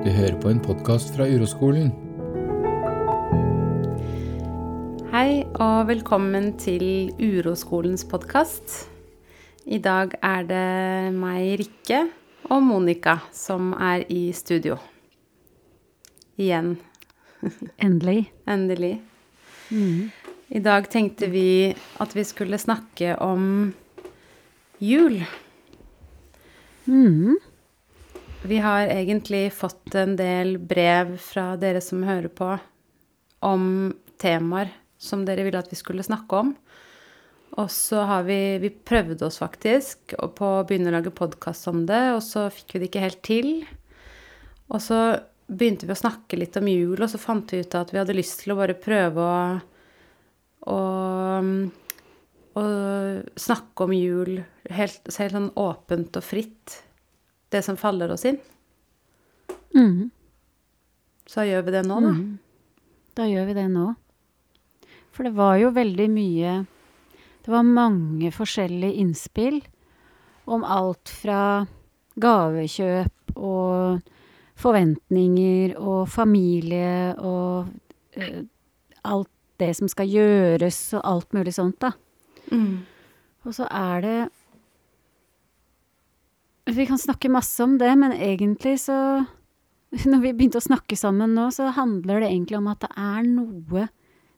Du hører på en podkast fra Uroskolen. Hei og velkommen til Uroskolens podkast. I dag er det meg, Rikke, og Monica som er i studio. Igjen. Endelig. Endelig. I dag tenkte vi at vi skulle snakke om jul. Mm. Vi har egentlig fått en del brev fra dere som hører på, om temaer som dere ville at vi skulle snakke om. Og så har vi Vi prøvde oss faktisk på å begynne å lage podkast om det, og så fikk vi det ikke helt til. Og så begynte vi å snakke litt om jul, og så fant vi ut at vi hadde lyst til å bare prøve å å, å snakke om jul helt, helt sånn åpent og fritt. Det som faller oss inn. Mm. Så gjør vi det nå, da. Mm. Da gjør vi det nå. For det var jo veldig mye Det var mange forskjellige innspill om alt fra gavekjøp og forventninger og familie og uh, alt det som skal gjøres og alt mulig sånt, da. Mm. Og så er det Vi kan snakke masse om det, men egentlig så Når vi begynte å snakke sammen nå, så handler det egentlig om at det er noe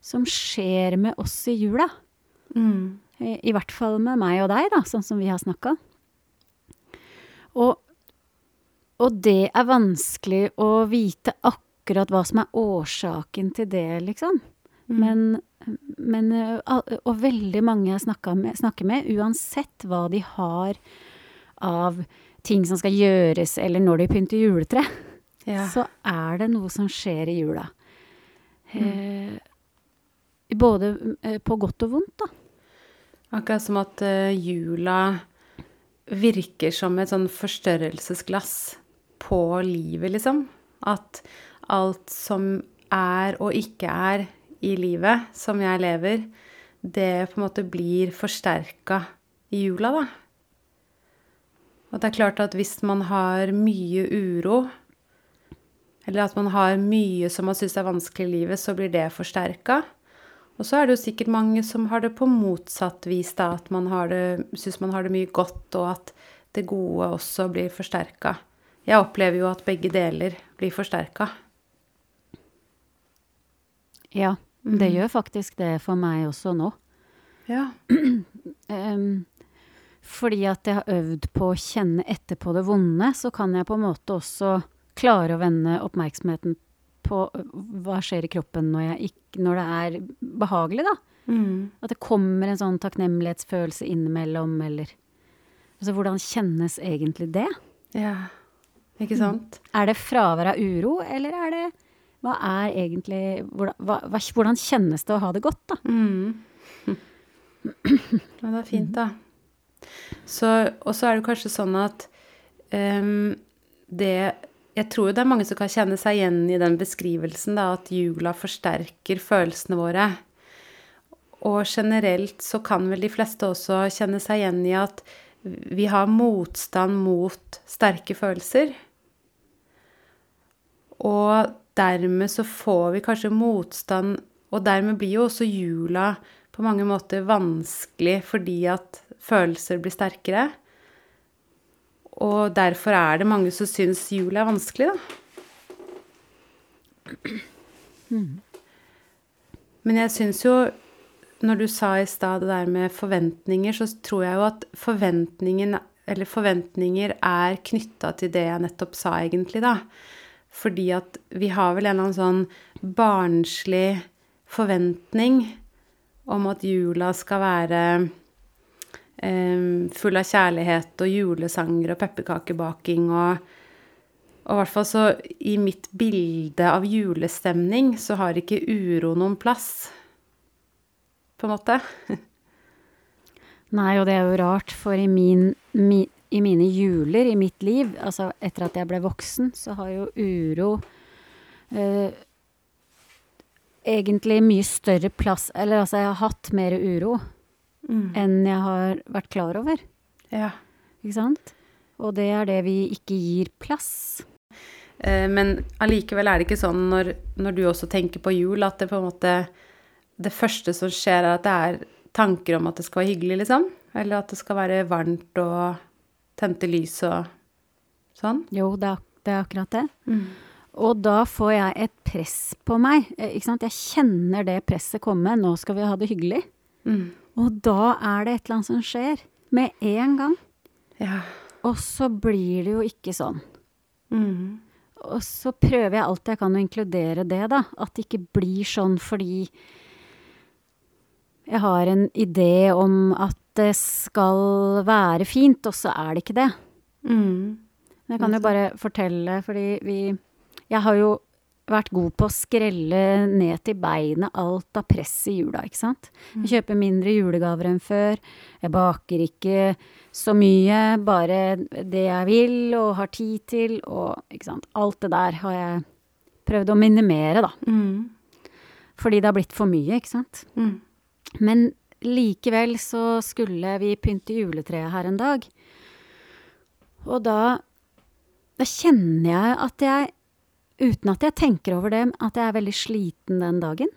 som skjer med oss i jula. Mm. I, i hvert fall med meg og deg, da, sånn som vi har snakka. Og, og det er vanskelig å vite akkurat hva som er årsaken til det, liksom. Mm. Men, men ø, Og veldig mange jeg snakker med, snakker med, uansett hva de har av ting som skal gjøres, eller når de pynter juletre, Ja. så er det noe som skjer i jula. Eh, både eh, på godt og vondt, da. Akkurat som at uh, jula virker som et sånn forstørrelsesglass på livet, liksom. At alt som er og ikke er i livet som jeg lever, det på en måte blir forsterka i jula, da. Og det er klart at hvis man har mye uro, eller at man har mye som man syns er vanskelig i livet, så blir det forsterka. Og så er det jo sikkert mange som har det på motsatt vis, da, at man har syns man har det mye godt, og at det gode også blir forsterka. Jeg opplever jo at begge deler blir forsterka. Ja, det gjør faktisk det for meg også nå. Ja. Em, fordi at jeg har øvd på å kjenne etter på det vonde, så kan jeg på en måte også klare å vende oppmerksomheten på ø, hva skjer i kroppen når, jeg ikk- når det er behagelig, da. Mm. At det kommer en sånn takknemlighetsfølelse innimellom, eller Altså, hvordan kjennes egentlig det? ja. Ikke sant? Er det fravær av uro, eller er det Hva er egentlig Hvordan, hvordan kjennes det å ha det godt, da? Mm. Ja, det er fint, da. Og så er det kanskje sånn at um, det Jeg tror det er mange som kan kjenne seg igjen i den beskrivelsen, da, at jula forsterker følelsene våre. Og generelt så kan vel de fleste også kjenne seg igjen i at vi har motstand mot sterke følelser. Og dermed så får vi kanskje motstand, og dermed blir jo også jula på mange måter vanskelig fordi at følelser blir sterkere. Og derfor er det mange som syns jul er vanskelig, da. Men jeg syns jo, når du sa i stad det der med forventninger, så tror jeg jo at forventninger er knytta til det jeg nettopp sa, egentlig, da. Fordi at vi har vel en eller annen sånn barnslig forventning om at jula skal være full av kjærlighet og julesanger og pepperkakebaking og Og i hvert fall så i mitt bilde av julestemning så har ikke uro noen plass, på en måte. Nei, og det er jo rart, for i, min, mi, i mine juler i mitt liv, altså etter at jeg ble voksen, så har jo uro eh, egentlig mye større plass Eller altså, jeg har hatt mer uro Mm. enn jeg har vært klar over. Ja. Ikke sant? Og det er det vi ikke gir plass. Eh, men allikevel er det ikke sånn når, når du også tenker på jul, at det på en måte Det første som skjer, er at det er tanker om at det skal være hyggelig, liksom? Eller at det skal være varmt og tente lys og sånn? Jo, det er, det er akkurat det. Og da får jeg et press på meg. eh, Ikke sant? Jeg kjenner det presset komme. Nå skal vi ha det hyggelig. Mm. Og da er det et eller annet som skjer. Med en gang. Ja. Og så blir det jo ikke sånn. Mm. Og så prøver jeg alt jeg kan å inkludere det, da. At det ikke blir sånn fordi jeg har en idé om at det skal være fint, og så er det ikke det. Mm. Men jeg kan jo bare fortelle, fordi vi Jeg har jo vært god på å skrelle ned til beinet alt av press i jula, ikke sant. Jeg kjøper mindre julegaver enn før. Jeg baker ikke så mye, bare det jeg vil og har tid til, og ikke sant. Alt det der har jeg prøvd å minimere, da. Mm. Fordi det har blitt for mye, ikke sant. Mm. Men likevel så skulle vi pynte juletreet her en dag. Og da, da kjenner jeg at jeg, uten at jeg tenker over det, at jeg er veldig sliten den dagen.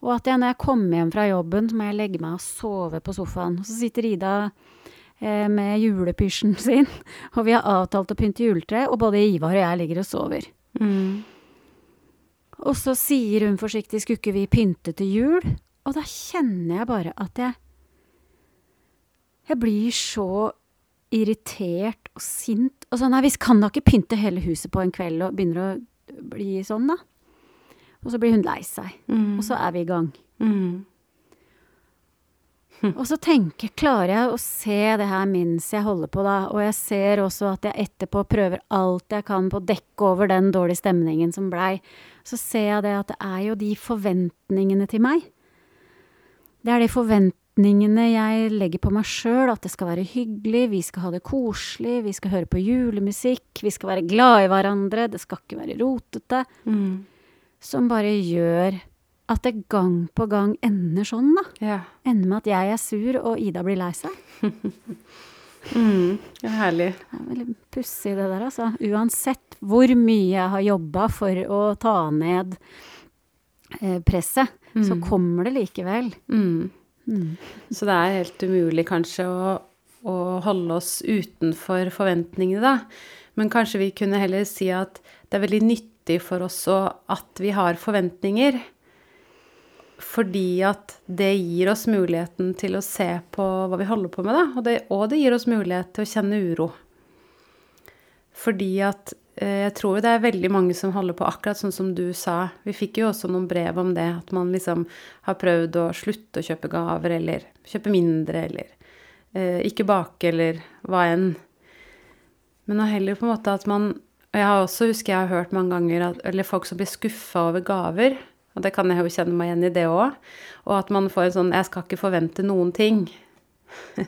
Og at jeg når jeg kommer hjem fra jobben, så må jeg legge meg og sove på sofaen. Og så sitter Ida eh, med julepysjen sin, og vi har avtalt å pynte juletre, og både Ivar og jeg ligger og sover. Mm. Og så sier hun forsiktig 'skulle ikke vi pynte til jul'? Og da kjenner jeg bare at jeg Jeg blir så irritert og sint. Og sånn, nei, vi kan da ikke pynte hele huset på en kveld og begynner å bli sånn, da. Og så blir hun lei seg. Mm. Og så er vi i gang. Mm. Og så tenker, klarer jeg å se det her mens jeg holder på, da. Og jeg ser også at jeg etterpå prøver alt jeg kan på å dekke over den dårlige stemningen som blei. Så ser jeg det at det er jo de forventningene til meg. Det er de forventningene jeg legger på meg sjøl, at det skal være hyggelig, vi skal ha det koselig, vi skal høre på julemusikk, vi skal være glad i hverandre, det skal ikke være rotete. Mm. Som bare gjør at det gang på gang ender sånn, da. Ja. Ender med at jeg er sur og Ida blir lei seg. Mm. ja. Herlig. Det er veldig pussig det der, altså. Uansett hvor mye jeg har jobba for å ta ned eh, presset, så kommer det likevel. Mm. Mm. Så det er helt umulig kanskje å, å holde oss utenfor forventningene, da. Men kanskje vi kunne heller si at det er veldig nyttig for oss at vi har forventninger. Fordi at det gir oss muligheten til å se på hva vi holder på med, da. Og det, og det gir oss mulighet til å kjenne uro. Fordi at jeg tror det er veldig mange som holder på akkurat sånn som du sa. Vi fikk jo også noen brev om det, at man liksom har prøvd å slutte å kjøpe gaver, eller kjøpe mindre, eller eh, ikke bake, eller hva enn. Men å heller på en måte at man Og jeg har også, husker jeg har hørt mange ganger, at, eller folk som blir skuffa over gaver. Og det kan jeg jo kjenne meg igjen i det òg. Og at man får en sånn 'jeg skal ikke forvente noen ting'.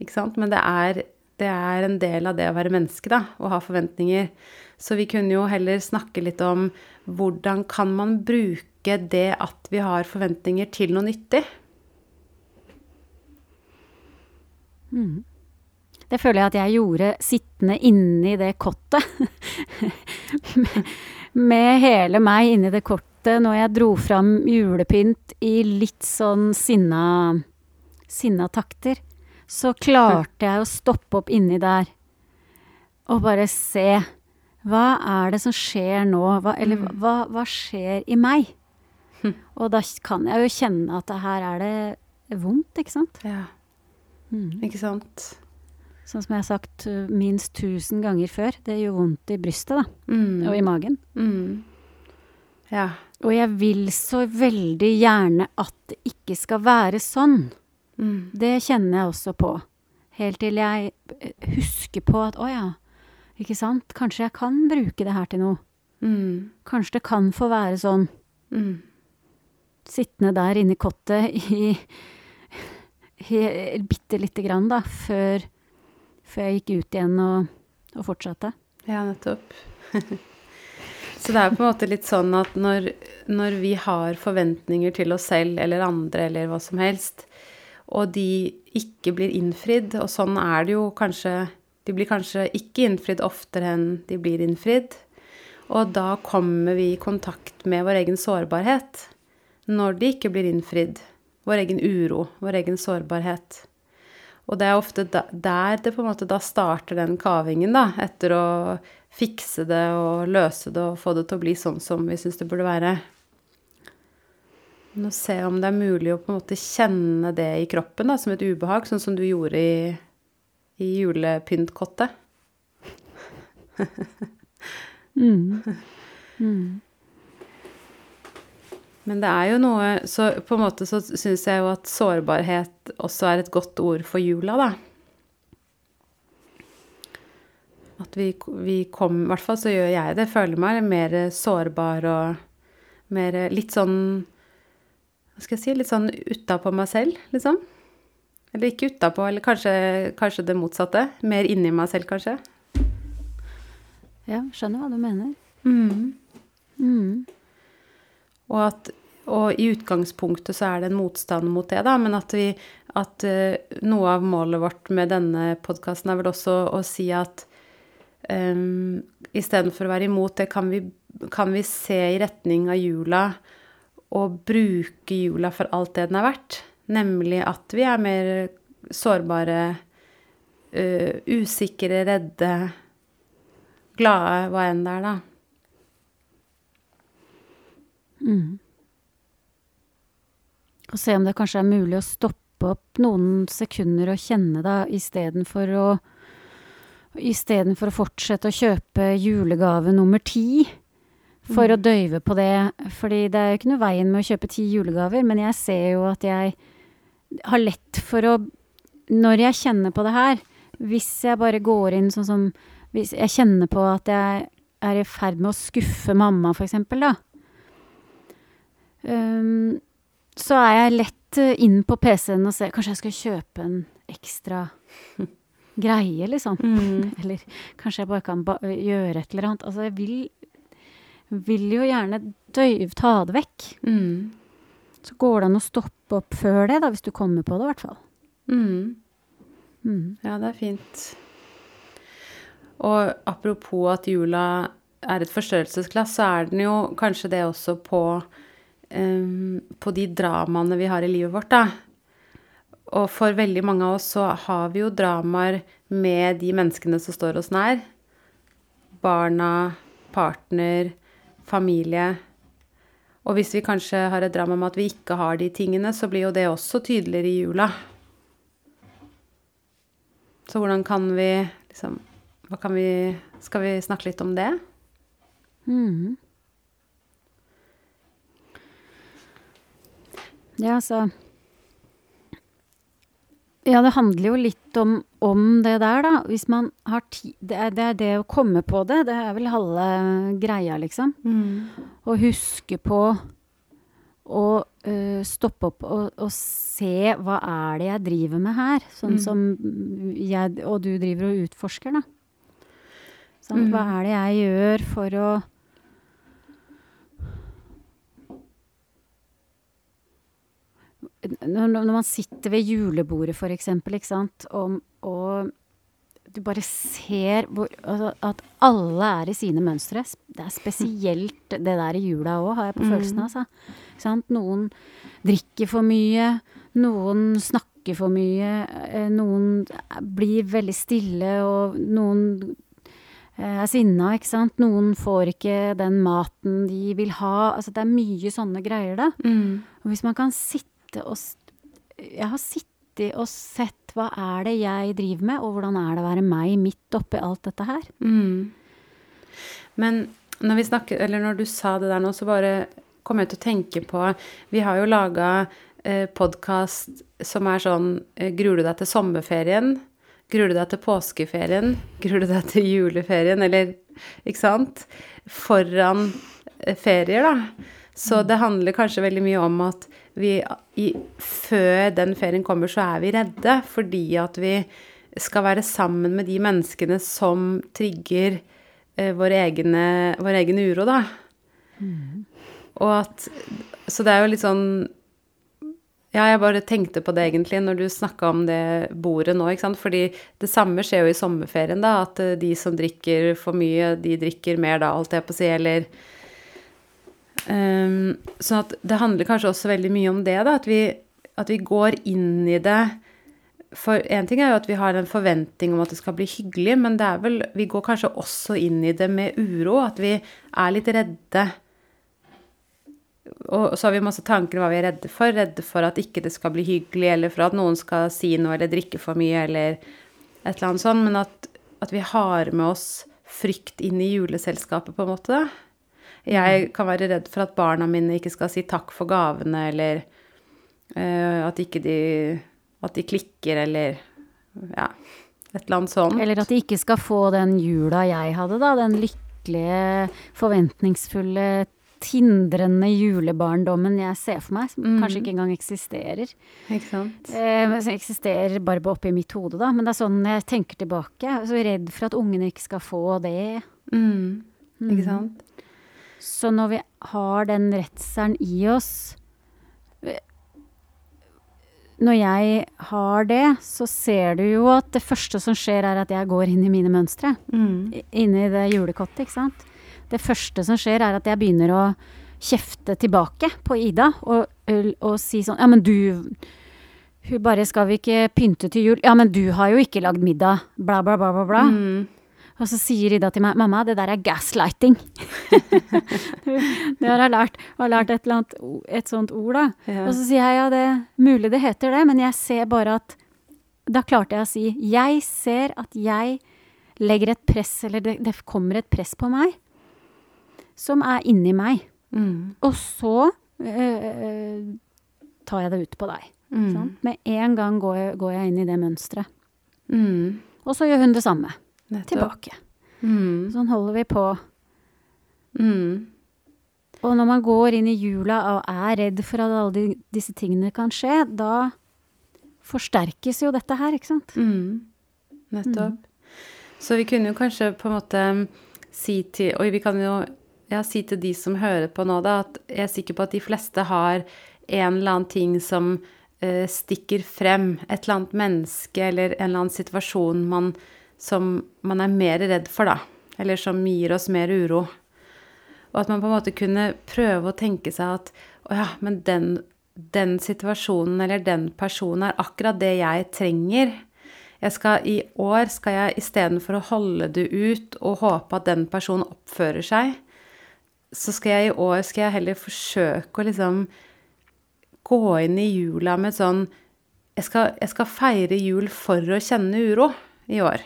ikke sant? Men det er, det er en del av det å være menneske, da, å ha forventninger. Så vi kunne jo heller snakke litt om hvordan kan man bruke det at vi har forventninger, til noe nyttig? Det føler jeg at jeg gjorde sittende inni det kottet. med, med hele meg inni det kottet når jeg dro fram julepynt i litt sånn sinna, sinna takter. Så klarte jeg å stoppe opp inni der og bare se. Hva er det som skjer nå? Hva, eller hva, hva skjer i meg? Og da kan jeg jo kjenne at her er det vondt, ikke sant? Ja. Ikke sant? Sånn som jeg har sagt uh, minst tusen ganger før. Det gjør vondt i brystet, da. Mm. Og i magen. Mm. Ja. Og jeg vil så veldig gjerne at det ikke skal være sånn. Mm. Det kjenner jeg også på. Helt til jeg eh, husker på at å ja, ikke sant, kanskje jeg kan bruke det her til noe. Mm. Kanskje det kan få være sånn. Mm. Sittende der inne i kottet i, i bitte lite grann, da, før, før jeg gikk ut igjen og, og fortsatte. Ja, nettopp. Så det er på en måte litt sånn at når, når vi har forventninger til oss selv eller andre eller hva som helst, og de ikke blir innfridd, og sånn er det jo kanskje De blir kanskje ikke innfridd oftere enn de blir innfridd. Og da kommer vi i kontakt med vår egen sårbarhet når de ikke blir innfridd. Vår egen uro, vår egen sårbarhet. Og det er ofte der det på en måte da starter den kavingen, da, etter å fikse det og løse det og få det til å bli sånn som vi syns det burde være. Men å se om det er mulig å på en måte kjenne det i kroppen da, som et ubehag, sånn som du gjorde i, i julepyntkottet. mm. Mm. Men det er jo noe Så på en måte så syns jeg jo at sårbarhet også er et godt ord for jula, da. At vi, vi kom I hvert fall så gjør jeg det. Føler meg mer sårbar og mer Litt sånn Hva skal jeg si Litt sånn utapå meg selv, liksom. Eller ikke utapå, eller kanskje, kanskje det motsatte. Mer inni meg selv, kanskje. Ja, skjønner hva du mener. Mm. Mm. Og at og i utgangspunktet så er det en motstand mot det, da, men at vi at uh, noe av målet vårt med denne podkasten er vel også å si at um, istedenfor å være imot det, kan vi, kan vi se i retning av jula og bruke jula for alt det den er verdt. Nemlig at vi er mer sårbare, uh, usikre, redde, glade, hva enn det er, da. Mm. Og se om det kanskje er mulig å stoppe opp noen sekunder og kjenne da, istedenfor å Istedenfor å fortsette å kjøpe julegave nummer ti for mm. å døyve på det. Fordi det er jo ikke noe veien med å kjøpe ti julegaver, men jeg ser jo at jeg har lett for å Når jeg kjenner på det her, hvis jeg bare går inn sånn som Hvis jeg kjenner på at jeg er i ferd med å skuffe mamma, for eksempel, da. Um, så er jeg lett eh, inn på PC-en og ser Kanskje jeg skal kjøpe en ekstra greie, liksom. Mm. Eller kanskje jeg bare kan ba gjøre et eller annet. Altså, jeg vil, vil jo gjerne døyv, ta det vekk. Mm. Så går det an å stoppe opp før det, da, hvis du kommer på det, i hvert fall. Mm. Mm. Ja, det er fint. Og apropos at jula er et forstørrelsesglass, så er den jo kanskje det også på um, på de dramaene vi har i livet vårt, da. Og for veldig mange av oss så har vi jo dramaer med de menneskene som står oss nær. Barna, partner, familie. Og hvis vi kanskje har et drama med at vi ikke har de tingene, så blir jo det også tydeligere i jula. Så hvordan kan vi liksom Hva kan vi Skal vi snakke litt om det? Mm. Ja, så Ja, det handler jo litt om, om det der, da. Hvis man har tid det, det, er det å komme på det. Det er vel halve greia, liksom. Mm. Å huske på å uh, stoppe opp og, og, se hva er det jeg driver med her. Sånn mm. som jeg og du driver og utforsker, da. Sånn, mm. Hva er det jeg gjør for å når, man sitter ved julebordet, for eksempel, ikke sant, og, og du bare ser hvor, altså, at alle er i sine mønstre. Det er spesielt det der i jula òg, har jeg på følelsen av. Altså. Noen drikker for mye, noen snakker for mye, eh, noen blir veldig stille, og noen eh, er sinna, ikke sant. Noen får ikke den maten de vil ha. Altså, det er mye sånne greier, da. Mm. Og hvis man kan sitte og Jeg har sittet og sett hva er det jeg driver med, og hvordan er det å være meg midt oppi alt dette her. Mm. Men når vi snakker, eller når du sa det der nå, så bare kom jeg til å tenke på Vi har jo laga eh, podkast som er sånn eh, Gruer du deg til sommerferien? Gruer du deg til påskeferien? Gruer du deg til juleferien? Eller Ikke sant? Foran eh, ferier, da. Så det handler kanskje veldig mye om at vi i, Før den ferien kommer, så er vi redde fordi at vi skal være sammen med de menneskene som trigger eh, vår, egne, vår, egen uro, da. Mm. Og at Så det er jo litt sånn Ja, jeg bare tenkte på det egentlig når du snakka om det bordet nå, ikke sant. Fordi det samme skjer jo i sommerferien, da. At eh, de som drikker for mye, de drikker mer da, alt jeg på å si, eller um, så det handler kanskje også veldig mye om det, da. At vi, at vi går inn i det For én ting er jo at vi har en forventning om at det skal bli hyggelig, men det er vel Vi går kanskje også inn i det med uro. At vi er litt redde. Og så har vi masse tanker om hva vi er redde for. Redde for at ikke det skal bli hyggelig, eller for at noen skal si noe eller drikke for mye, eller et eller annet sånt. Men at, at vi har med oss frykt inn i juleselskapet, på en måte. Jeg kan være redd for at barna mine ikke skal si takk for gavene, eller uh, at ikke de At de klikker, eller ja, et eller annet sånt. Eller at de ikke skal få den jula jeg hadde, da. Den lykkelige, forventningsfulle tindrende julebarndommen jeg ser for meg, som Mm. kanskje ikke engang eksisterer. Ikke sant? Eh, som eksisterer bare oppi mitt hode, da. Men det er sånn jeg tenker tilbake. Jeg er så redd for at ungene ikke skal få det. Mm. Ikke sant? Så når vi har den redselen i oss Når jeg har det, så ser du jo at det første som skjer, er at jeg går inn i mine mønstre. Mm. i- Inni det julekottet, ikke sant. Det første som skjer, er at jeg begynner å kjefte tilbake på Ida og, og si sånn Ja, men du Hun bare Skal vi ikke pynte til jul? Ja, men du har jo ikke lagd middag. Bla, bla, bla, bla. bla. Mm. Og så sier Ida til meg, mamma, det der er gaslighting. det har jeg lært. Har lært et annet, et sånt ord, da. Ja. Og så sier jeg, ja, det er mulig det heter det, men jeg ser bare at Da klarte jeg å si, jeg ser at jeg legger et press, eller det, det kommer et press på meg, som er inni meg. Mm. Og så øh, tar jeg det ut på deg. Mm. Sånn? Med en gang går jeg, går jeg inn i det mønsteret. Mm. Og så gjør hun det samme. Nettopp. Tilbake. Mm. Sånn holder vi på. Mm. Og når man går inn i jula og er redd for at alle de, disse tingene kan skje, da forsterkes jo dette her, ikke sant? Mm. Nettopp. Så vi kunne jo kanskje på en måte si til Og vi kan jo ja, si til de som hører på nå, da, at jeg er sikker på at de fleste har en eller annen ting som uh, stikker frem. Et eller annet menneske eller en eller annen situasjon man, som man er mer redd for, da. Eller som gir oss mer uro. Og at man på en måte kunne prøve å tenke seg at å ja, men den, den situasjonen eller den personen er akkurat det jeg trenger. Jeg skal, I år skal jeg istedenfor å holde det ut og håpe at den personen oppfører seg, så skal jeg i år skal jeg heller forsøke å liksom gå inn i jula med sånn jeg skal, jeg skal feire jul for å kjenne uro i år.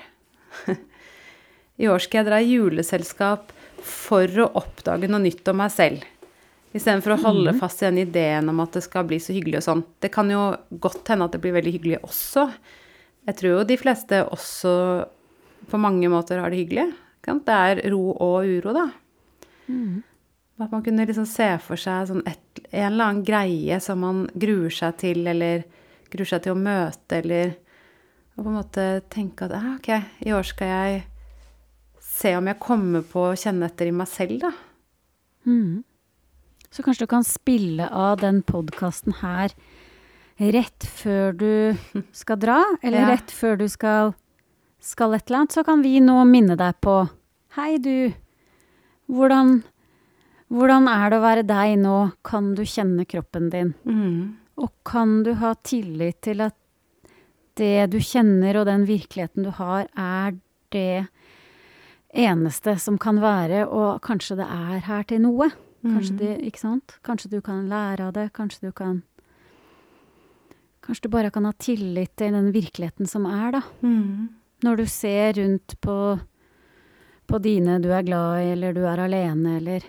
I år skal jeg dra i juleselskap for å oppdage noe nytt om meg selv. Istedenfor å holde fast i den ideen om at det skal bli så hyggelig og sånn. Det kan jo godt hende at det blir veldig hyggelig også. Jeg tror jo de fleste også på mange måter har det hyggelig. Det er ro og uro, da. At man kunne liksom se for seg sånn et, en eller annen greie som man gruer seg til, eller gruer seg til å møte, eller Og på en måte tenke at ah, ok, i år skal jeg se om jeg kommer på å kjenne etter i meg selv, da. Mm. Så kanskje du kan spille av den podkasten her rett før du skal dra, eller Ja. rett før du skal, skal et eller annet, så kan vi nå minne deg på Hei, du. Hvordan, hvordan er det å være deg nå? Kan du kjenne kroppen din? Mm. Og kan du ha tillit til at det du kjenner og den virkeligheten du har, er det eneste som kan være, og kanskje det er her til noe? Kanskje det, ikke sant? Kanskje du kan lære av det, kanskje du kan Kanskje du bare kan ha tillit til den virkeligheten som er, da. Mm. Når du ser rundt på, på dine du er glad i, eller du er alene, eller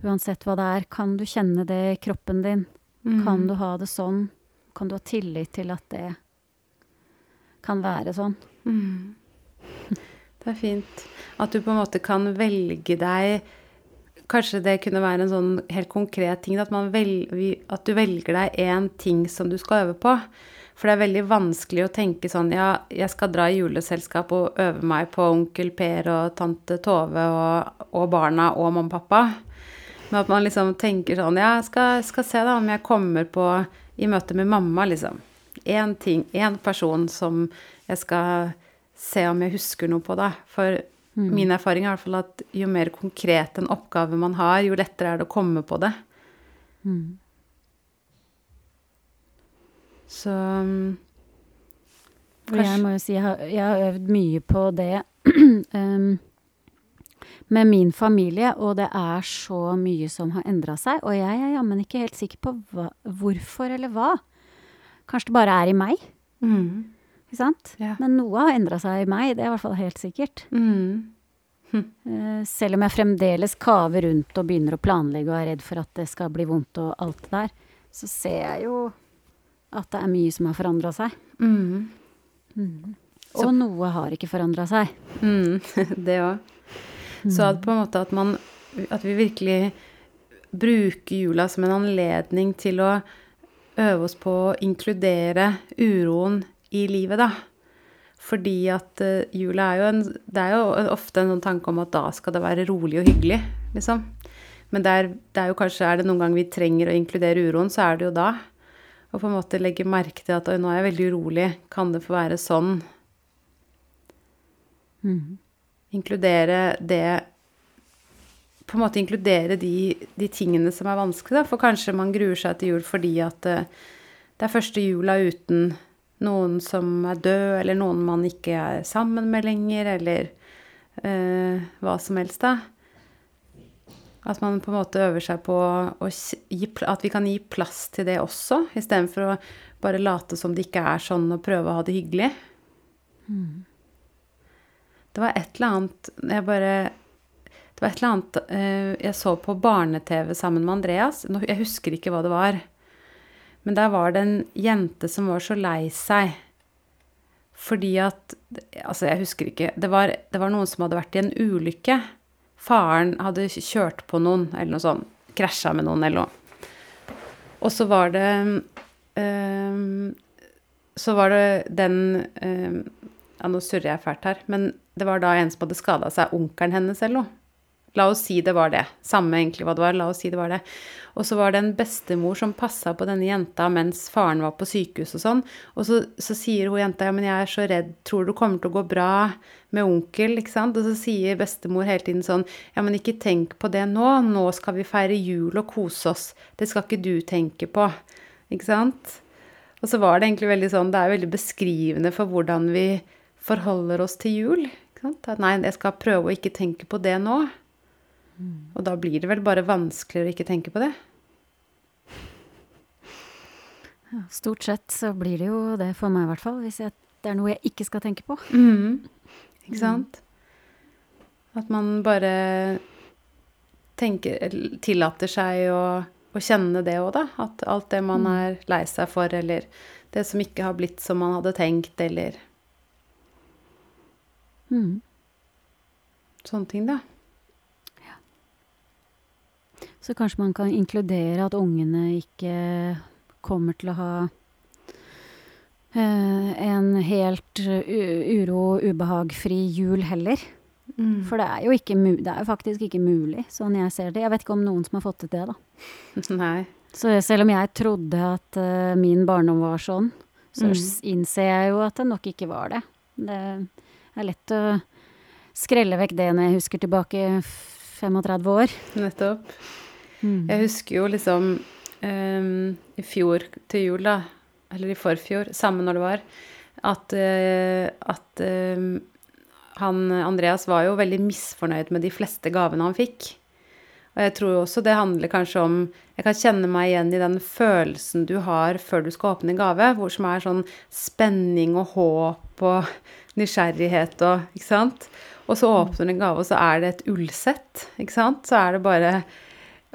Uansett hva det er, kan du kjenne det i kroppen din? Mm. Kan du ha det sånn? Kan du ha tillit til at det kan være sånn? Mm. Det er fint. At du på en måte kan velge deg Kanskje det kunne være en sånn helt konkret ting, at, man vel, at du velger deg én ting som du skal øve på. For det er veldig vanskelig å tenke sånn Ja, jeg skal dra i juleselskap og øve meg på onkel Per og tante Tove og, og barna og mamma og pappa. Men at man liksom tenker sånn Ja, jeg skal, skal se da om jeg kommer på i møte med mamma, liksom. Én ting, én person som jeg skal se om jeg husker noe på, da. For min erfaring er i hvert fall at jo mer konkret en oppgave man har, jo lettere er det å komme på det. Mm. Så Kanskje. Jeg må jo si jeg har, jeg har øvd mye på det um, med min familie, og det er så mye som har endra seg. Og jeg er jammen ikke helt sikker på hva, hvorfor eller hva. Kanskje det bare er i meg, mm, ikke sant? Ja. Men noe har endra seg i meg, det er i hvert fall helt sikkert. mm, Hm. selv om jeg fremdeles kaver rundt og begynner å planlegge og er redd for at det skal bli vondt og alt det der, så ser jeg jo at det er mye som har forandra seg. mm, Så- Og noe har ikke forandra seg. mm, det òg. Så at på en måte at man At vi virkelig bruker jula som en anledning til å øve oss på å inkludere uroen i livet, da. Fordi at eh, jula er jo en Det er jo ofte en sånn tanke om at da skal det være rolig og hyggelig, liksom. Men det er, det er jo kanskje Er det noen gang vi trenger å inkludere uroen, så er det jo da. Og på en måte legge merke til at oi, nå er jeg veldig urolig, kan det få være sånn? Mm. inkludere det På en måte inkludere de, de tingene som er vanskelig, da. For kanskje man gruer seg til jul fordi at eh, det er første jula uten noen som er død, eller noen man ikke er sammen med lenger, eller eh, hva som helst, da. At man på en måte øver seg på gi, At vi kan gi plass til det også, istedenfor å bare late som det ikke er sånn, og prøve å ha det hyggelig. Det var et eller annet Jeg bare Det var et eller annet eh, jeg så på barne-TV sammen med Andreas. Jeg husker ikke hva det var. Men der var det en jente som var så lei seg fordi at Altså, jeg husker ikke. Det var, det var noen som hadde vært i en ulykke. Faren hadde kjørt på noen, eller noe sånt. Krasja med noen, eller noe. Og så var det eh, Så var det den eh, ja, nå surrer jeg fælt her, men det var da en som hadde skada seg, onkelen hennes eller noe. La oss si det var det. Samme egentlig hva det var, la oss si det var det. Og så var det en bestemor som passa på denne jenta mens faren var på sykehus og sånn. Og så, så sier hun jenta ja, men jeg er så redd, tror du kommer til å gå bra med onkel, ikke sant? Og så sier bestemor hele tiden sånn ja, men ikke tenk på det nå, nå skal vi feire jul og kose oss. Det skal ikke du tenke på, ikke sant? Og så var det egentlig veldig sånn, det er veldig beskrivende for hvordan vi forholder oss til jul. Ikke sant? At nei, jeg skal prøve å ikke tenke på det nå. Og da blir det vel bare vanskeligere å ikke tenke på det. Ja, stort sett så blir det jo det for meg, i hvert fall. Hvis jeg, det er noe jeg ikke skal tenke på. Ikke sant? At man bare tenker, tillater seg å, å kjenne det òg, da. At alt det man er lei seg for, eller det som ikke har blitt som man hadde tenkt, eller mm. sånne ting, da. Så kanskje man kan inkludere at ungene ikke kommer til å ha eh, en helt uh, uro- og ubehagfri jul heller. For det er jo ikke det er faktisk ikke mulig, sånn jeg ser det. Jeg vet ikke om noen som har fått til det, da. Nei. Så selv om jeg trodde at uh, min barndom var sånn, så mm. innser jeg jo at det nok ikke var det. Det er lett å skrelle vekk det når jeg husker tilbake f- 35 år. Nettopp. Mm. Jeg husker jo liksom um, i fjor til jul, da, eller i forfjor, samme når det var, at, uh, at um, han Andreas var jo veldig misfornøyd med de fleste gavene han fikk. Og jeg tror også det handler kanskje om Jeg kan kjenne meg igjen i den følelsen du har før du skal åpne en gave, hvor som er sånn spenning og håp og nysgjerrighet og Ikke sant? Og så åpner du en gave, og så er det et ullsett, ikke sant? Så er det bare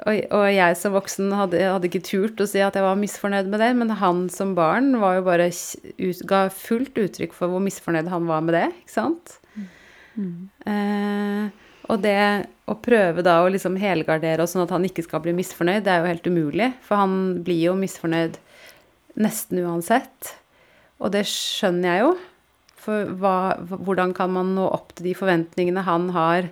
og, og jeg som voksen hadde, hadde ikke turt å si at jeg var misfornøyd med det, men han som barn var jo bare ut, ga fullt uttrykk for hvor misfornøyd han var med det, ikke sant? Eh, og det å prøve da å liksom helgardere sånn at han ikke skal bli misfornøyd, det er jo helt umulig, for han blir jo misfornøyd nesten uansett. Og det skjønner jeg jo. For hva, hvordan kan man nå opp til de forventningene han har,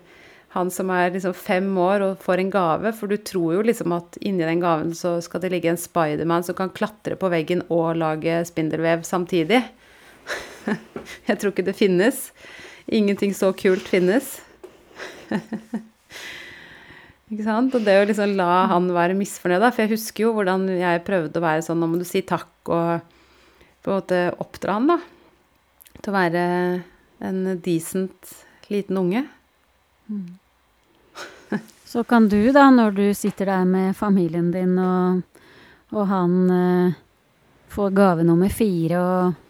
han som er liksom fem år og får en gave, for du tror jo liksom at inni den gaven så skal det ligge en Spiderman som kan klatre på veggen og lage spindelvev samtidig. Jeg tror ikke det finnes. Ingenting så kult finnes. ikke sant? Og det å liksom la han være misfornøyd, da. For jeg husker jo hvordan jeg prøvde å være sånn Nå må du si takk, og på en måte oppdra han, da. Til å være en decent liten unge. Så kan du, da, når du sitter der med familien din, og, og han eh, får gave nummer fire og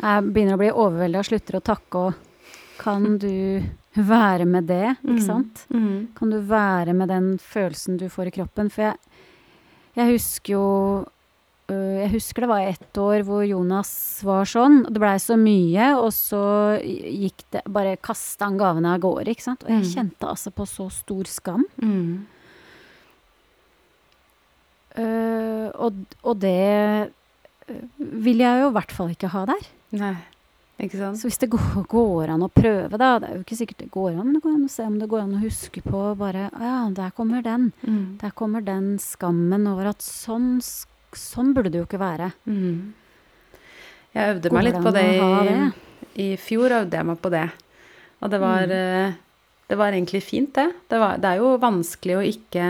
jeg begynner å bli overvelda og slutter å takke, og kan du være med det, ikke sant? Mm. Kan du være med den følelsen du får i kroppen? For jeg, jeg husker jo Jeg husker det var ett år hvor Jonas var sånn. og Det blei så mye, og så gikk det Bare kasta han gavene av gårde, ikke sant. Og jeg Mm. kjente altså på så stor skam. Mm. Uh, og, og det øh, vil jeg jo i hvert fall ikke ha der. Nei, ikke sant? Så hvis det går, går an å prøve, da Det er jo ikke sikkert det går an, men det går an å se om det går an å huske på bare «Å Ja, der kommer den. Mm. Der kommer den skammen over at sånn, s- sånn burde det jo ikke være. Mm. Jeg øvde Går meg litt på det i, det? i fjor. øvde jeg meg på det. Og det var, mm. det var egentlig fint, det. Det, var, det er jo vanskelig å ikke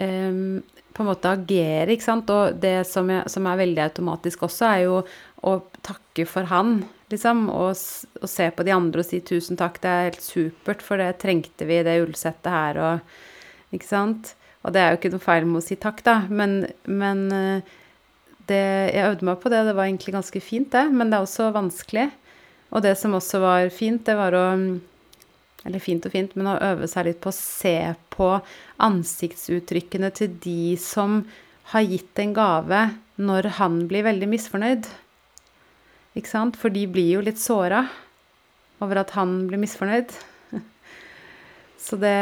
um, på en måte agere, ikke sant. Og det som, jeg, som er veldig automatisk også, er jo å takke for han, liksom. Og, og se på de andre og si tusen takk, det er helt supert, for det trengte vi, det ullsettet her og Ikke sant. Og det er jo ikke noe feil med å si takk, da, men, men eh, det, jeg øvde meg på det, det var egentlig ganske fint, det, men det er også vanskelig. Og det som også var fint, det var å Eller fint og fint, men å øve seg litt på å se på ansiktsuttrykkene til de som har gitt en gave, når han blir veldig misfornøyd. Ikke sant? For de blir jo litt såra over at han blir misfornøyd. Så det,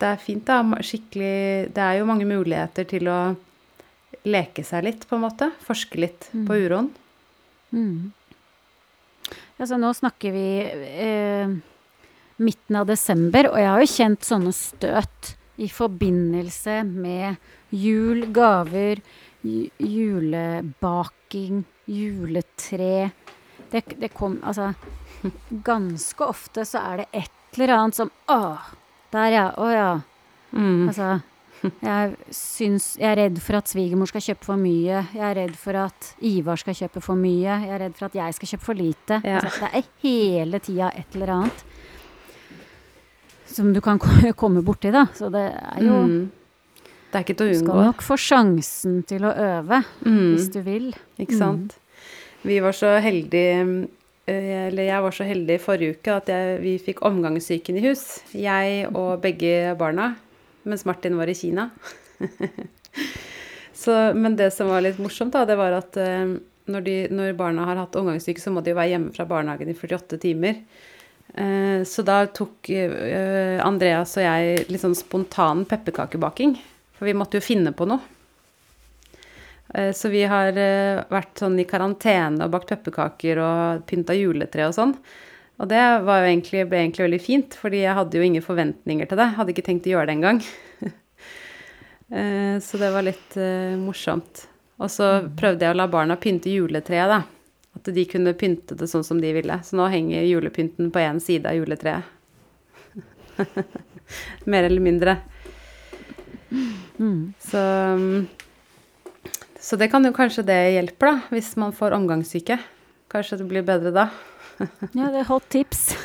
det er fint, da. Skikkelig Det er jo mange muligheter til å leke seg litt, på en måte. Forske litt på uroen. Mm. Altså, nå snakker vi eh, midten av desember, og jeg har jo kjent sånne støt i forbindelse med jul, gaver, julebaking, juletre. Det, det kom Altså, ganske ofte så er det et eller annet som Å, der ja. Å ja. Mm. Altså, jeg syns Jeg er redd for at svigermor skal kjøpe for mye. Jeg er redd for at Ivar skal kjøpe for mye. Jeg er redd for at jeg skal kjøpe for lite. Ja. Altså, det er hele tida et eller annet som du kan komme borti, da. Så det er jo Mm. Det er ikke til Du skal nok få sjansen til å øve, Mm. hvis du vil. Ikke sant? Vi var så heldige eh, Eller jeg var så heldig forrige uke at jeg, vi fikk omgangssyken i hus. Jeg og begge barna. Mens Martin var i Kina. så, men det som var litt morsomt, da, det var at eh, når, de, når barna har hatt omgangssyke, så må de jo være hjemme fra barnehagen i 48 timer. Eh, Så da tok eh, Andreas og jeg litt sånn spontan pepperkakebaking. For vi måtte jo finne på noe. Eh, Så vi har eh, vært sånn i karantene og bakt pepperkaker og pynta juletre og sånn. Og det egentlig, ble egentlig veldig fint, fordi jeg hadde jo ingen forventninger til det. Hadde ikke tenkt å gjøre det engang. Eh, Så det var litt uh, morsomt. Og så prøvde jeg å la barna pynte juletreet, da. At de kunne pynte det sånn som de ville. Så nå henger julepynten på én side av juletreet. Mer eller mindre. Mm. Så, um, så det kan jo kanskje det hjelper, da, hvis man får omgangssyke. Kanskje det blir bedre da. Ja, det er hot tips.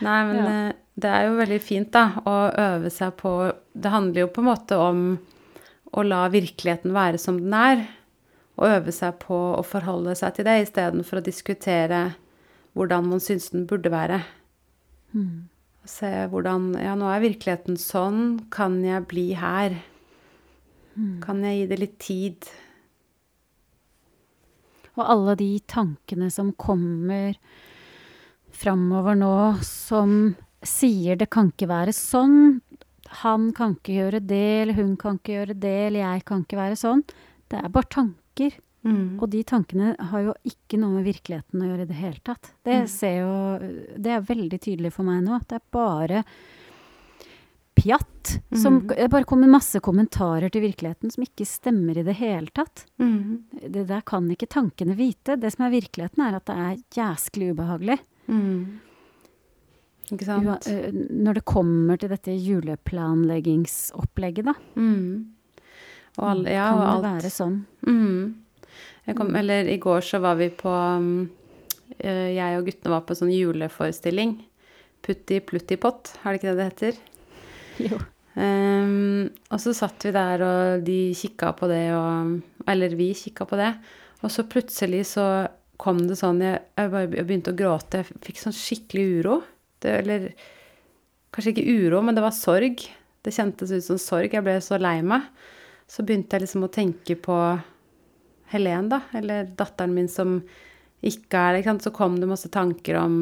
Nei, men Ja. eh, det er jo veldig fint, da, å øve seg på Det handler jo på en måte om å la virkeligheten være som den er. Og øve seg på å forholde seg til det istedenfor å diskutere hvordan man syns den burde være. Mm. Se hvordan Ja, nå er virkeligheten sånn. Kan jeg bli her? Kan jeg gi det litt tid? Og alle de tankene som kommer framover nå, som sier det kan ikke være sånn, han kan ikke gjøre det, eller hun kan ikke gjøre det, eller jeg kan ikke være sånn. Det er bare tanker. Mm. Og de tankene har jo ikke noe med virkeligheten å gjøre i det hele tatt. Det, Mm. ser jo, det er veldig tydelig for meg nå. at Det er bare pjatt. Som, Mm. det bare kommer masse kommentarer til virkeligheten som ikke stemmer i det hele tatt. Mm. Det der kan ikke tankene vite. Det som er virkeligheten, er at det er jæsklig ubehagelig. Mm. Ikke sant? Når det kommer til dette juleplanleggingsopplegget, da. Mm. Og all, ja, kan og det være sånn? Mm. Jeg kom, eller i går så var vi på eh, Jeg og guttene var på sånn juleforestilling. Putti plutti pott, er det ikke det det heter? Jo. Um, og så satt vi der, og de kikka på det, og Eller vi kikka på det. Og så plutselig så kom det sånn Jeg, jeg, bare, jeg begynte å gråte. Jeg fikk sånn skikkelig uro. Det, eller kanskje ikke uro, men det var sorg. Det kjentes ut som sorg. Jeg ble så lei meg. Så begynte jeg liksom å tenke på Helen, da. Eller datteren min som ikke er det. Så kom det masse tanker om?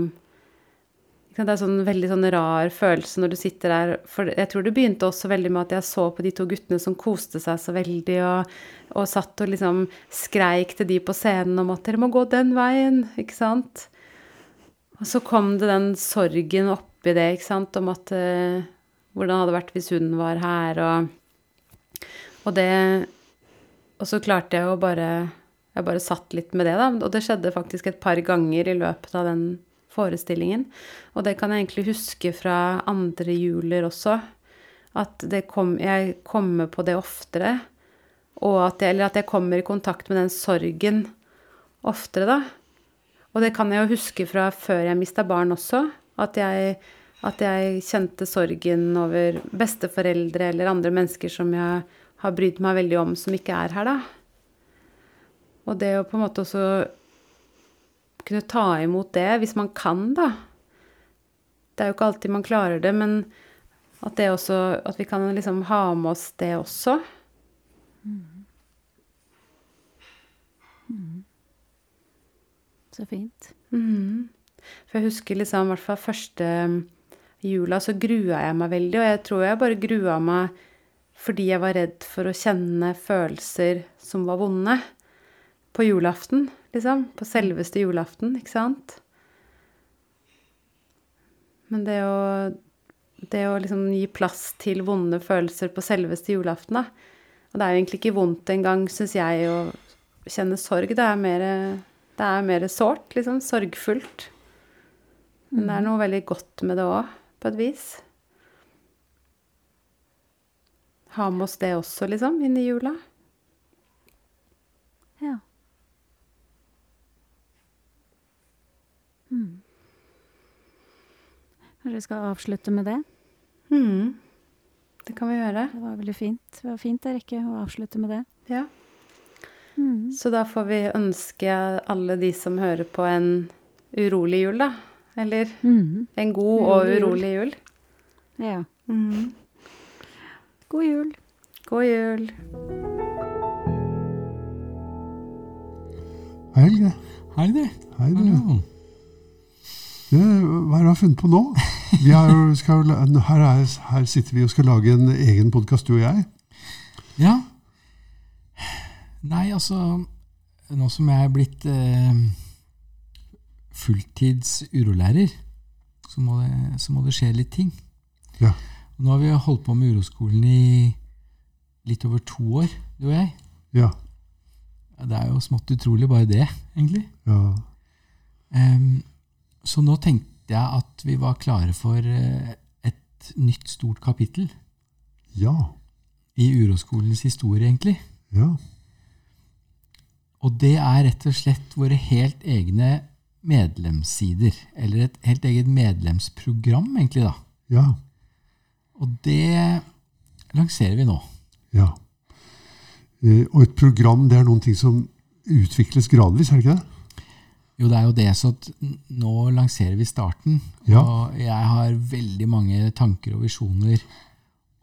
Det er sånn veldig sånn rar følelse når du sitter der. For jeg tror det begynte også veldig med at jeg så på de to guttene som koste seg så veldig, og, og satt og liksom skreik til de på scenen om at 'dere må gå den veien', ikke sant? Og så kom det den sorgen oppi det, ikke sant, om at uh, hvordan hadde vært hvis hun var her, og, og det Og så klarte jeg å bare Jeg bare satt litt med det, da. Og det skjedde faktisk et par ganger i løpet av den forestillingen. Og det kan jeg egentlig huske fra andre juler også. At kom, jeg kommer på det oftere. At jeg, eller at jeg kommer i kontakt med den sorgen oftere, da. Og det kan jeg jo huske fra før jeg mista barn også. At jeg, at jeg kjente sorgen over besteforeldre eller andre mennesker som jeg har brydd meg veldig om, som ikke er her, da. Og det å på en måte også kunne ta imot det, hvis man kan, da. Det er jo ikke alltid man klarer det, men at det også At vi kan liksom ha med oss det også. Så fint. Mm. For jeg husker liksom, i hvert fall første um, jula, så grua jeg meg veldig. Og jeg tror jeg bare grua meg fordi jeg var redd for å kjenne følelser som var vonde. På julaften, liksom. På selveste julaften, ikke sant? Men det å, det å liksom gi plass til vonde følelser på selveste julaften, da. Og det er jo egentlig ikke vondt engang, syns jeg, å kjenne sorg. Det er mer, det er mer sårt, liksom. Sorgfullt. Men det er noe veldig godt med det òg, på et vis. Ha med oss det også, liksom, inn i jula. Ja. Mm. Kanskje vi skal avslutte med det? Mm. Det kan vi gjøre. Det var veldig fint. Det var fint, Erikke, å avslutte med det. Ja. Mm. Så da får vi ønske alle de som hører på, en urolig jul, da. Eller Mm. en god og Urolig jul. jul. Ja. Mm. God jul. God jul. Hei, Helge. Hei, du. Hei, du. Hva har du funnet på nå? Jo, skal, her, er, her sitter vi og skal lage en egen podkast, du og jeg. Ja. Nei, altså Nå som jeg er blitt eh, fulltids urolærer, så må, det, så må det skje litt ting. Ja. Nå har vi holdt på med uroskolen i litt over to år, du og jeg. Ja. Det er jo smått utrolig, bare det, egentlig. ja. Um, så nå tenkte jeg at vi var klare for eh, et nytt stort kapittel Ja. i uroskolens historie, egentlig. Ja. Og det er rett og slett våre helt egne medlemssider. Eller et helt eget medlemsprogram, egentlig, da. Ja. Og det lanserer vi nå. ja. Eh, Og et program, det er noen ting som utvikles gradvis, er det ikke det? Jo, det er jo det, så nå lanserer vi starten. Ja. Og jeg har veldig mange tanker og visjoner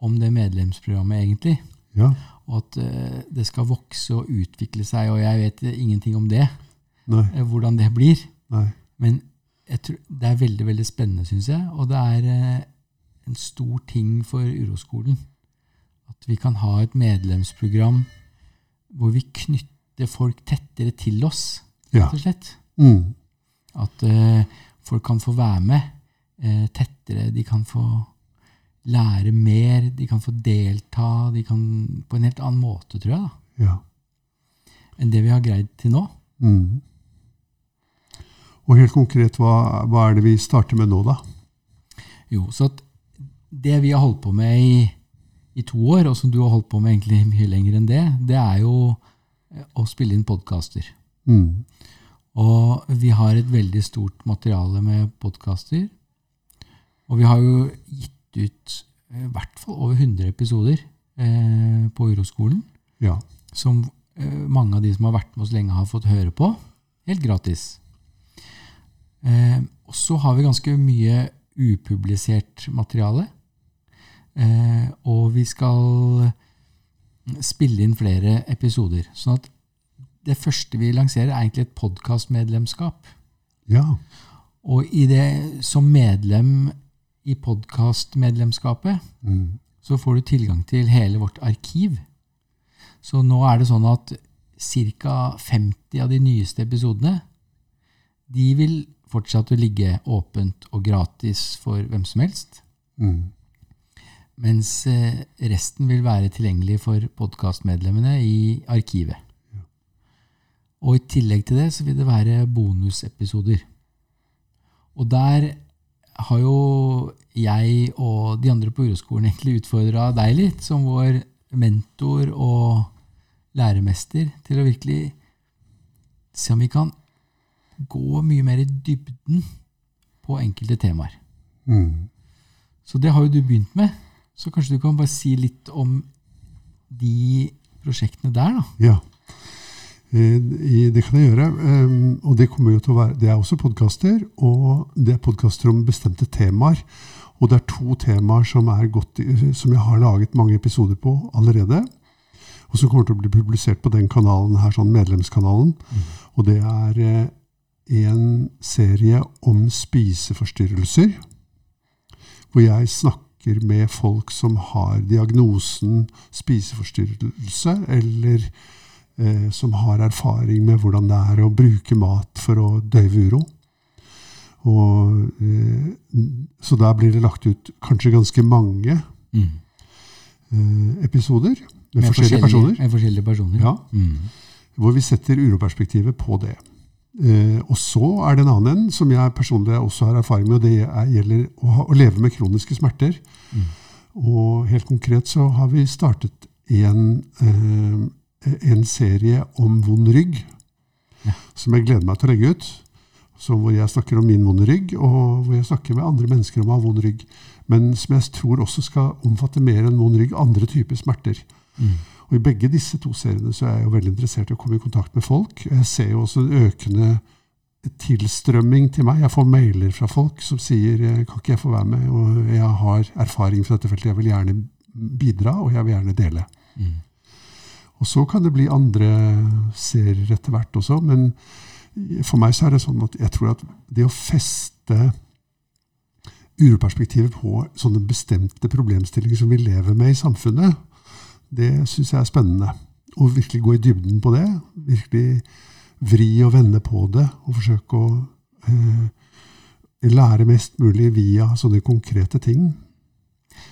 om det medlemsprogrammet, egentlig. Ja. Og at uh, det skal vokse og utvikle seg, og jeg vet ingenting om det. Nei. eh, Hvordan det blir. Nei. Men tror, det er veldig veldig spennende, syns jeg. Og det er uh, en stor ting for uroskolen. At vi kan ha et medlemsprogram hvor vi knytter folk tettere til oss, rett og slett. Mm. At eh, folk kan få være med eh, tettere. De kan få lære mer, de kan få delta. De kan på en helt annen måte, tror jeg, da, ja. enn det vi har greid til nå. Mm. Og helt konkret, hva, hva er det vi starter med nå, da? Jo, så at det vi har holdt på med i, i to år, og som du har holdt på med egentlig mye lenger enn det, det er jo eh, å spille inn podkaster. Mm. Og vi har et veldig stort materiale med podkaster. Og vi har jo gitt ut eh, i hvert fall over 100 episoder eh, på Uroskolen, Ja. som eh, mange av de som har vært med oss lenge, har fått høre på. Helt gratis. Eh, og så har vi ganske mye upublisert materiale. Eh, og vi skal spille inn flere episoder. Sånn at det første vi lanserer, er egentlig et podkastmedlemskap. ja. Og i det, som medlem i podkastmedlemskapet, Mm. så får du tilgang til hele vårt arkiv. Så nå er det sånn at ca. 50 av de nyeste episodene de vil fortsatt å ligge åpent og gratis for hvem som helst. Mm. Mens eh, resten vil være tilgjengelig for podkastmedlemmene i arkivet. Og i tillegg til det så vil det være bonusepisoder. Og der har jo jeg og de andre på Uroskolen egentlig utfordra deg litt, som vår mentor og læremester, til å virkelig se om vi kan gå mye mer i dybden på enkelte temaer. Mm. Så det har jo du begynt med. Så kanskje du kan bare si litt om de prosjektene der, da. Ja. Eh, i- Det kan jeg gjøre. Um, Og det kommer jo til å være Det er også podkaster, og det er podkaster om bestemte temaer. Og det er to temaer som, er godt, som jeg har laget mange episoder på allerede. Og som kommer til å bli publisert på den kanalen her, sånn medlemskanalen. Og det er eh, en serie om spiseforstyrrelser. Hvor jeg snakker med folk som har diagnosen spiseforstyrrelse, eller eh, som har erfaring med hvordan det er å bruke mat for å døyve uro. Og, eh, så der blir det lagt ut kanskje ganske mange Mm. eh, episoder med, forskjellige personer. Med forskjellige personer. Ja, Mm. hvor vi setter uroperspektivet på det. Eh, og så er det en annen en som jeg personlig også har erfaring med, og det er, gjelder å, ha, å leve med kroniske smerter. Mm. Og helt konkret så har vi startet en, eh, en serie om vond rygg, Ja. som jeg gleder meg til å legge ut. Hvor jeg snakker om min vonde rygg, og hvor jeg snakker med andre mennesker om å ha vond rygg. Men som jeg tror også skal omfatte mer enn vond rygg, andre typer smerter. Mm. Og I begge disse to seriene så er jeg jo veldig interessert i å komme i kontakt med folk. Jeg ser jo også en økende tilstrømming til meg. Jeg får mailer fra folk som sier "Eh, kan ikke jeg få være med, og jeg har erfaring fra dette feltet. Jeg vil gjerne bidra, og jeg vil gjerne dele. Mm. Og så kan det bli andre serier etter hvert også, men for meg så er det sånn at jeg tror at det å feste uroperspektivet på sånne bestemte problemstillinger som vi lever med i samfunnet, det syns jeg er spennende. Å virkelig gå i dybden på det. Virkelig vri og vende på det, og forsøke å eh, lære mest mulig via sånne konkrete ting.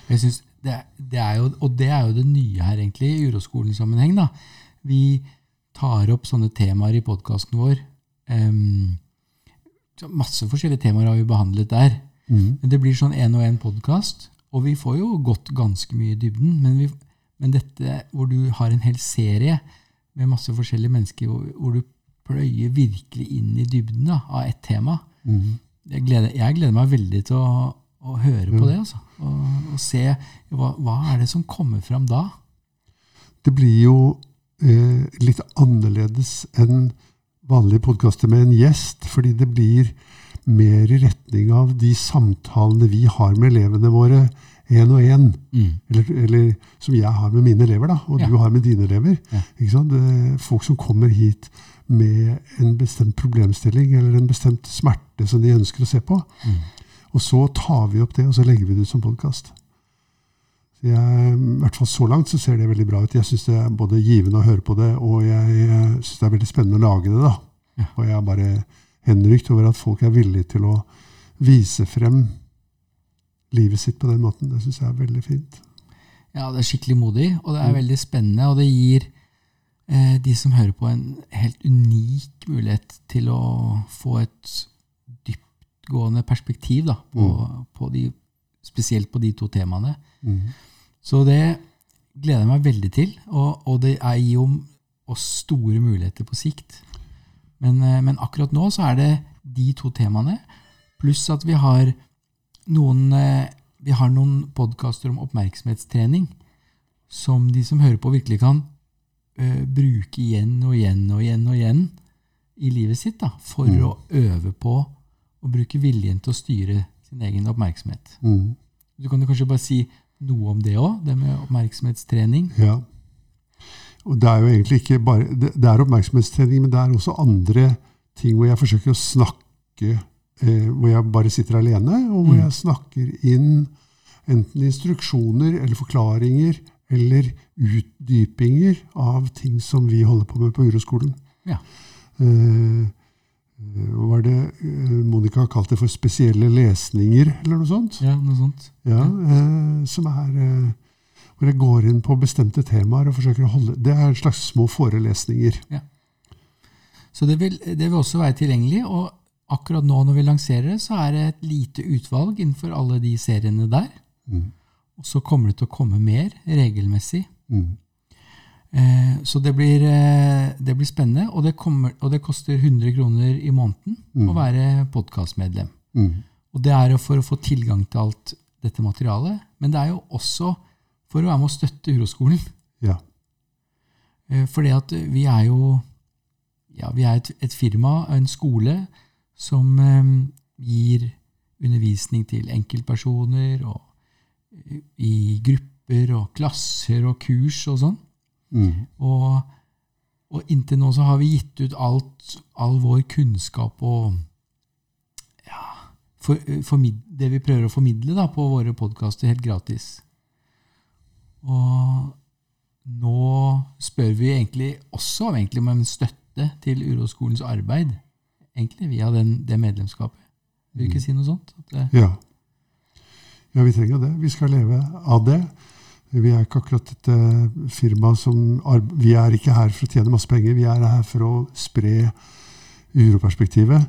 Jeg synes det, det er jo, Og det er jo det nye her, egentlig, i uroskolen-sammenheng. da. Vi tar opp sånne temaer i podkasten vår. Um, masse forskjellige temaer har vi behandlet der. Mm. Men det blir sånn én og én podkast, og vi får jo gått ganske mye i dybden. Men, vi, men dette hvor du har en hel serie med masse forskjellige mennesker, hvor, hvor du pløyer virkelig inn i dybden da, av ett tema Mm. jeg gleder, jeg gleder meg veldig til å, å høre på det. Altså. Og, og se hva, hva er det som kommer fram da. Det blir jo eh, litt annerledes enn vanlige podkaster med en gjest, fordi det blir mer i retning av de samtalene vi har med elevene våre én og én. Eller, eller som jeg har med mine elever, da, og Ja. du har med dine elever. Ja. Ikke sant? Det folk som kommer hit med en bestemt problemstilling eller en bestemt smerte som de ønsker å se på. Mm. Og så tar vi opp det, og så legger vi det ut som podkast. I hvert fall så langt så ser det veldig bra ut. Jeg syns det er både givende å høre på det, og jeg syns det er veldig spennende å lage det. da. Ja. Og jeg er bare henrykt over at folk er villige til å vise frem livet sitt på den måten. Det syns jeg er veldig fint. Ja, det er skikkelig modig, og det er Mm. veldig spennende. Og det gir eh, de som hører på, en helt unik mulighet til å få et dyptgående perspektiv, da, på, på de, spesielt på de to temaene. Mm. Så det gleder jeg meg veldig til, og, og det er gir jo oss store muligheter på sikt. Men, eh, men akkurat nå så er det de to temaene, pluss at vi har noen, eh, vi har noen podkaster om oppmerksomhetstrening som de som hører på, virkelig kan uh, bruke igjen og igjen og igjen og igjen i livet sitt, da, for Mm. å øve på å bruke viljen til å styre sin egen oppmerksomhet. Mm. Du kan jo kanskje bare si noe om det òg, det med oppmerksomhetstrening. Ja. Og det er jo egentlig ikke bare Det, er oppmerksomhetstrening, men det er også andre ting hvor jeg forsøker å snakke eh, Hvor jeg bare sitter alene, og hvor Mm. jeg snakker inn enten instruksjoner eller forklaringer eller utdypinger av ting som vi holder på med på uroskolen. Ja. Eh, hva var det eh, Monica kalte for spesielle lesninger, eller noe sånt? Ja, noe sånt. Ja, eh, som er eh, hvor jeg går inn på bestemte temaer og forsøker å holde Det er en slags små forelesninger. Ja. Så det vil, det vil også være tilgjengelig. Og akkurat nå når vi lanserer det, så er det et lite utvalg innenfor alle de seriene der. Mm. Og så kommer det til å komme mer regelmessig. Mm. Eh, så det blir, eh, det blir spennende, og det, kommer, og det koster 100 kroner i måneden Mm. å være podkastmedlem. Mm. Og det er jo for å få tilgang til alt dette materialet, men det er jo også for å være med å støtte Uroskolen. Ja. Eh, Fordi at vi er jo ja, vi er et, et firma, en skole, som gir undervisning til enkeltpersoner og i grupper og klasser og kurs og sånn. Mm. Og, og inntil nå så har vi gitt ut alt, all vår kunnskap og ja, for, formid, det vi prøver å formidle da, på våre podkaster helt gratis. Og nå spør vi egentlig også egentlig, om en støtte til Uroskolens arbeid. Egentlig via den, det medlemskapet. Vil du ikke si noe sånt? Ja. Ja, vi trenger det. Vi skal leve av det. Vi er ikke akkurat et eh, firma som Vi er ikke her for å tjene masse penger. Vi er her for å spre uroperspektivet.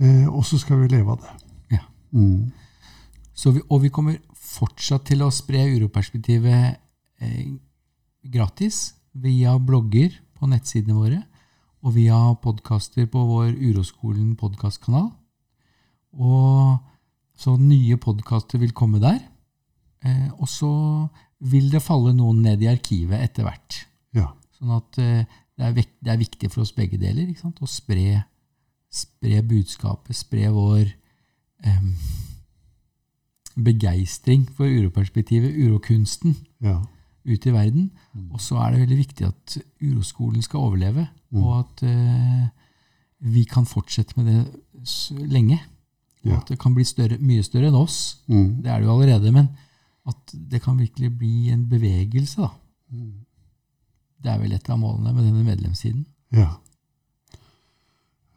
Eh, og så skal vi leve av det. Ja. Mm. Så vi, og vi kommer fortsatt til å spre uroperspektivet eh, gratis via blogger på nettsidene våre og via podkaster på vår Uroskolen podkastkanal. Og så nye podkaster vil komme der. Eh, og så vil det falle noen ned i arkivet etter hvert. Ja. Sånn at eh, det, er det er viktig for oss begge deler ikke sant? å spre, spre budskapet, spre vår um, begeistring for uroperspektivet, urokunsten, ja. ut i verden. Og så er det veldig viktig at uroskolen skal overleve, Mm. og at uh, vi kan fortsette med det lenge. Og Ja. at det kan bli større, mye større enn oss. Mm. Det er det jo allerede, men at det kan virkelig bli en bevegelse. da. Mm. Det er vel et av målene med denne medlemssiden. Ja.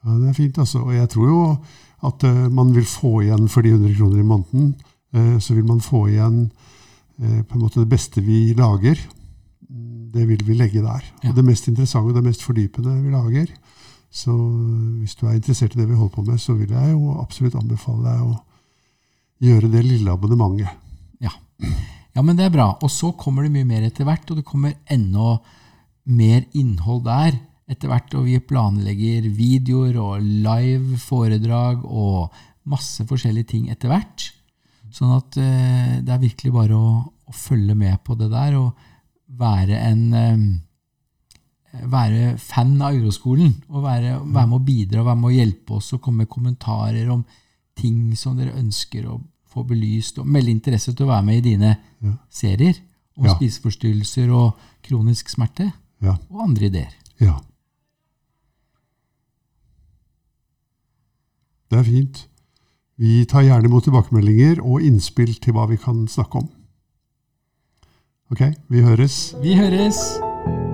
ja. Det er fint, altså. Og jeg tror jo at uh, man vil få igjen for de 100 kroner i måneden. Uh, så vil man få igjen uh, på en måte det beste vi lager. Det vil vi legge der. Ja. Og det mest interessante og det mest fordypende vi lager. Så hvis du er interessert i det vi holder på med, så vil jeg jo absolutt anbefale deg å gjøre det lille abonnementet. Ja, men det er bra. Og så kommer det mye mer etter hvert, og det kommer enda mer innhold der etter hvert. Og vi planlegger videoer og live foredrag og masse forskjellige ting etter hvert. Sånn at eh, det er virkelig bare å, å følge med på det der og være en eh, være fan av Euroskolen og være, være med å bidra, være med å hjelpe oss og komme med kommentarer om ting som dere ønsker å få belyst, og melde interesse til å være med i dine Ja. serier om Ja. spiseforstyrrelser og kronisk smerte, Ja. og andre ideer. Ja. Det er fint. Vi tar gjerne imot tilbakemeldinger og innspill til hva vi kan snakke om. Ok, vi høres. Vi høres!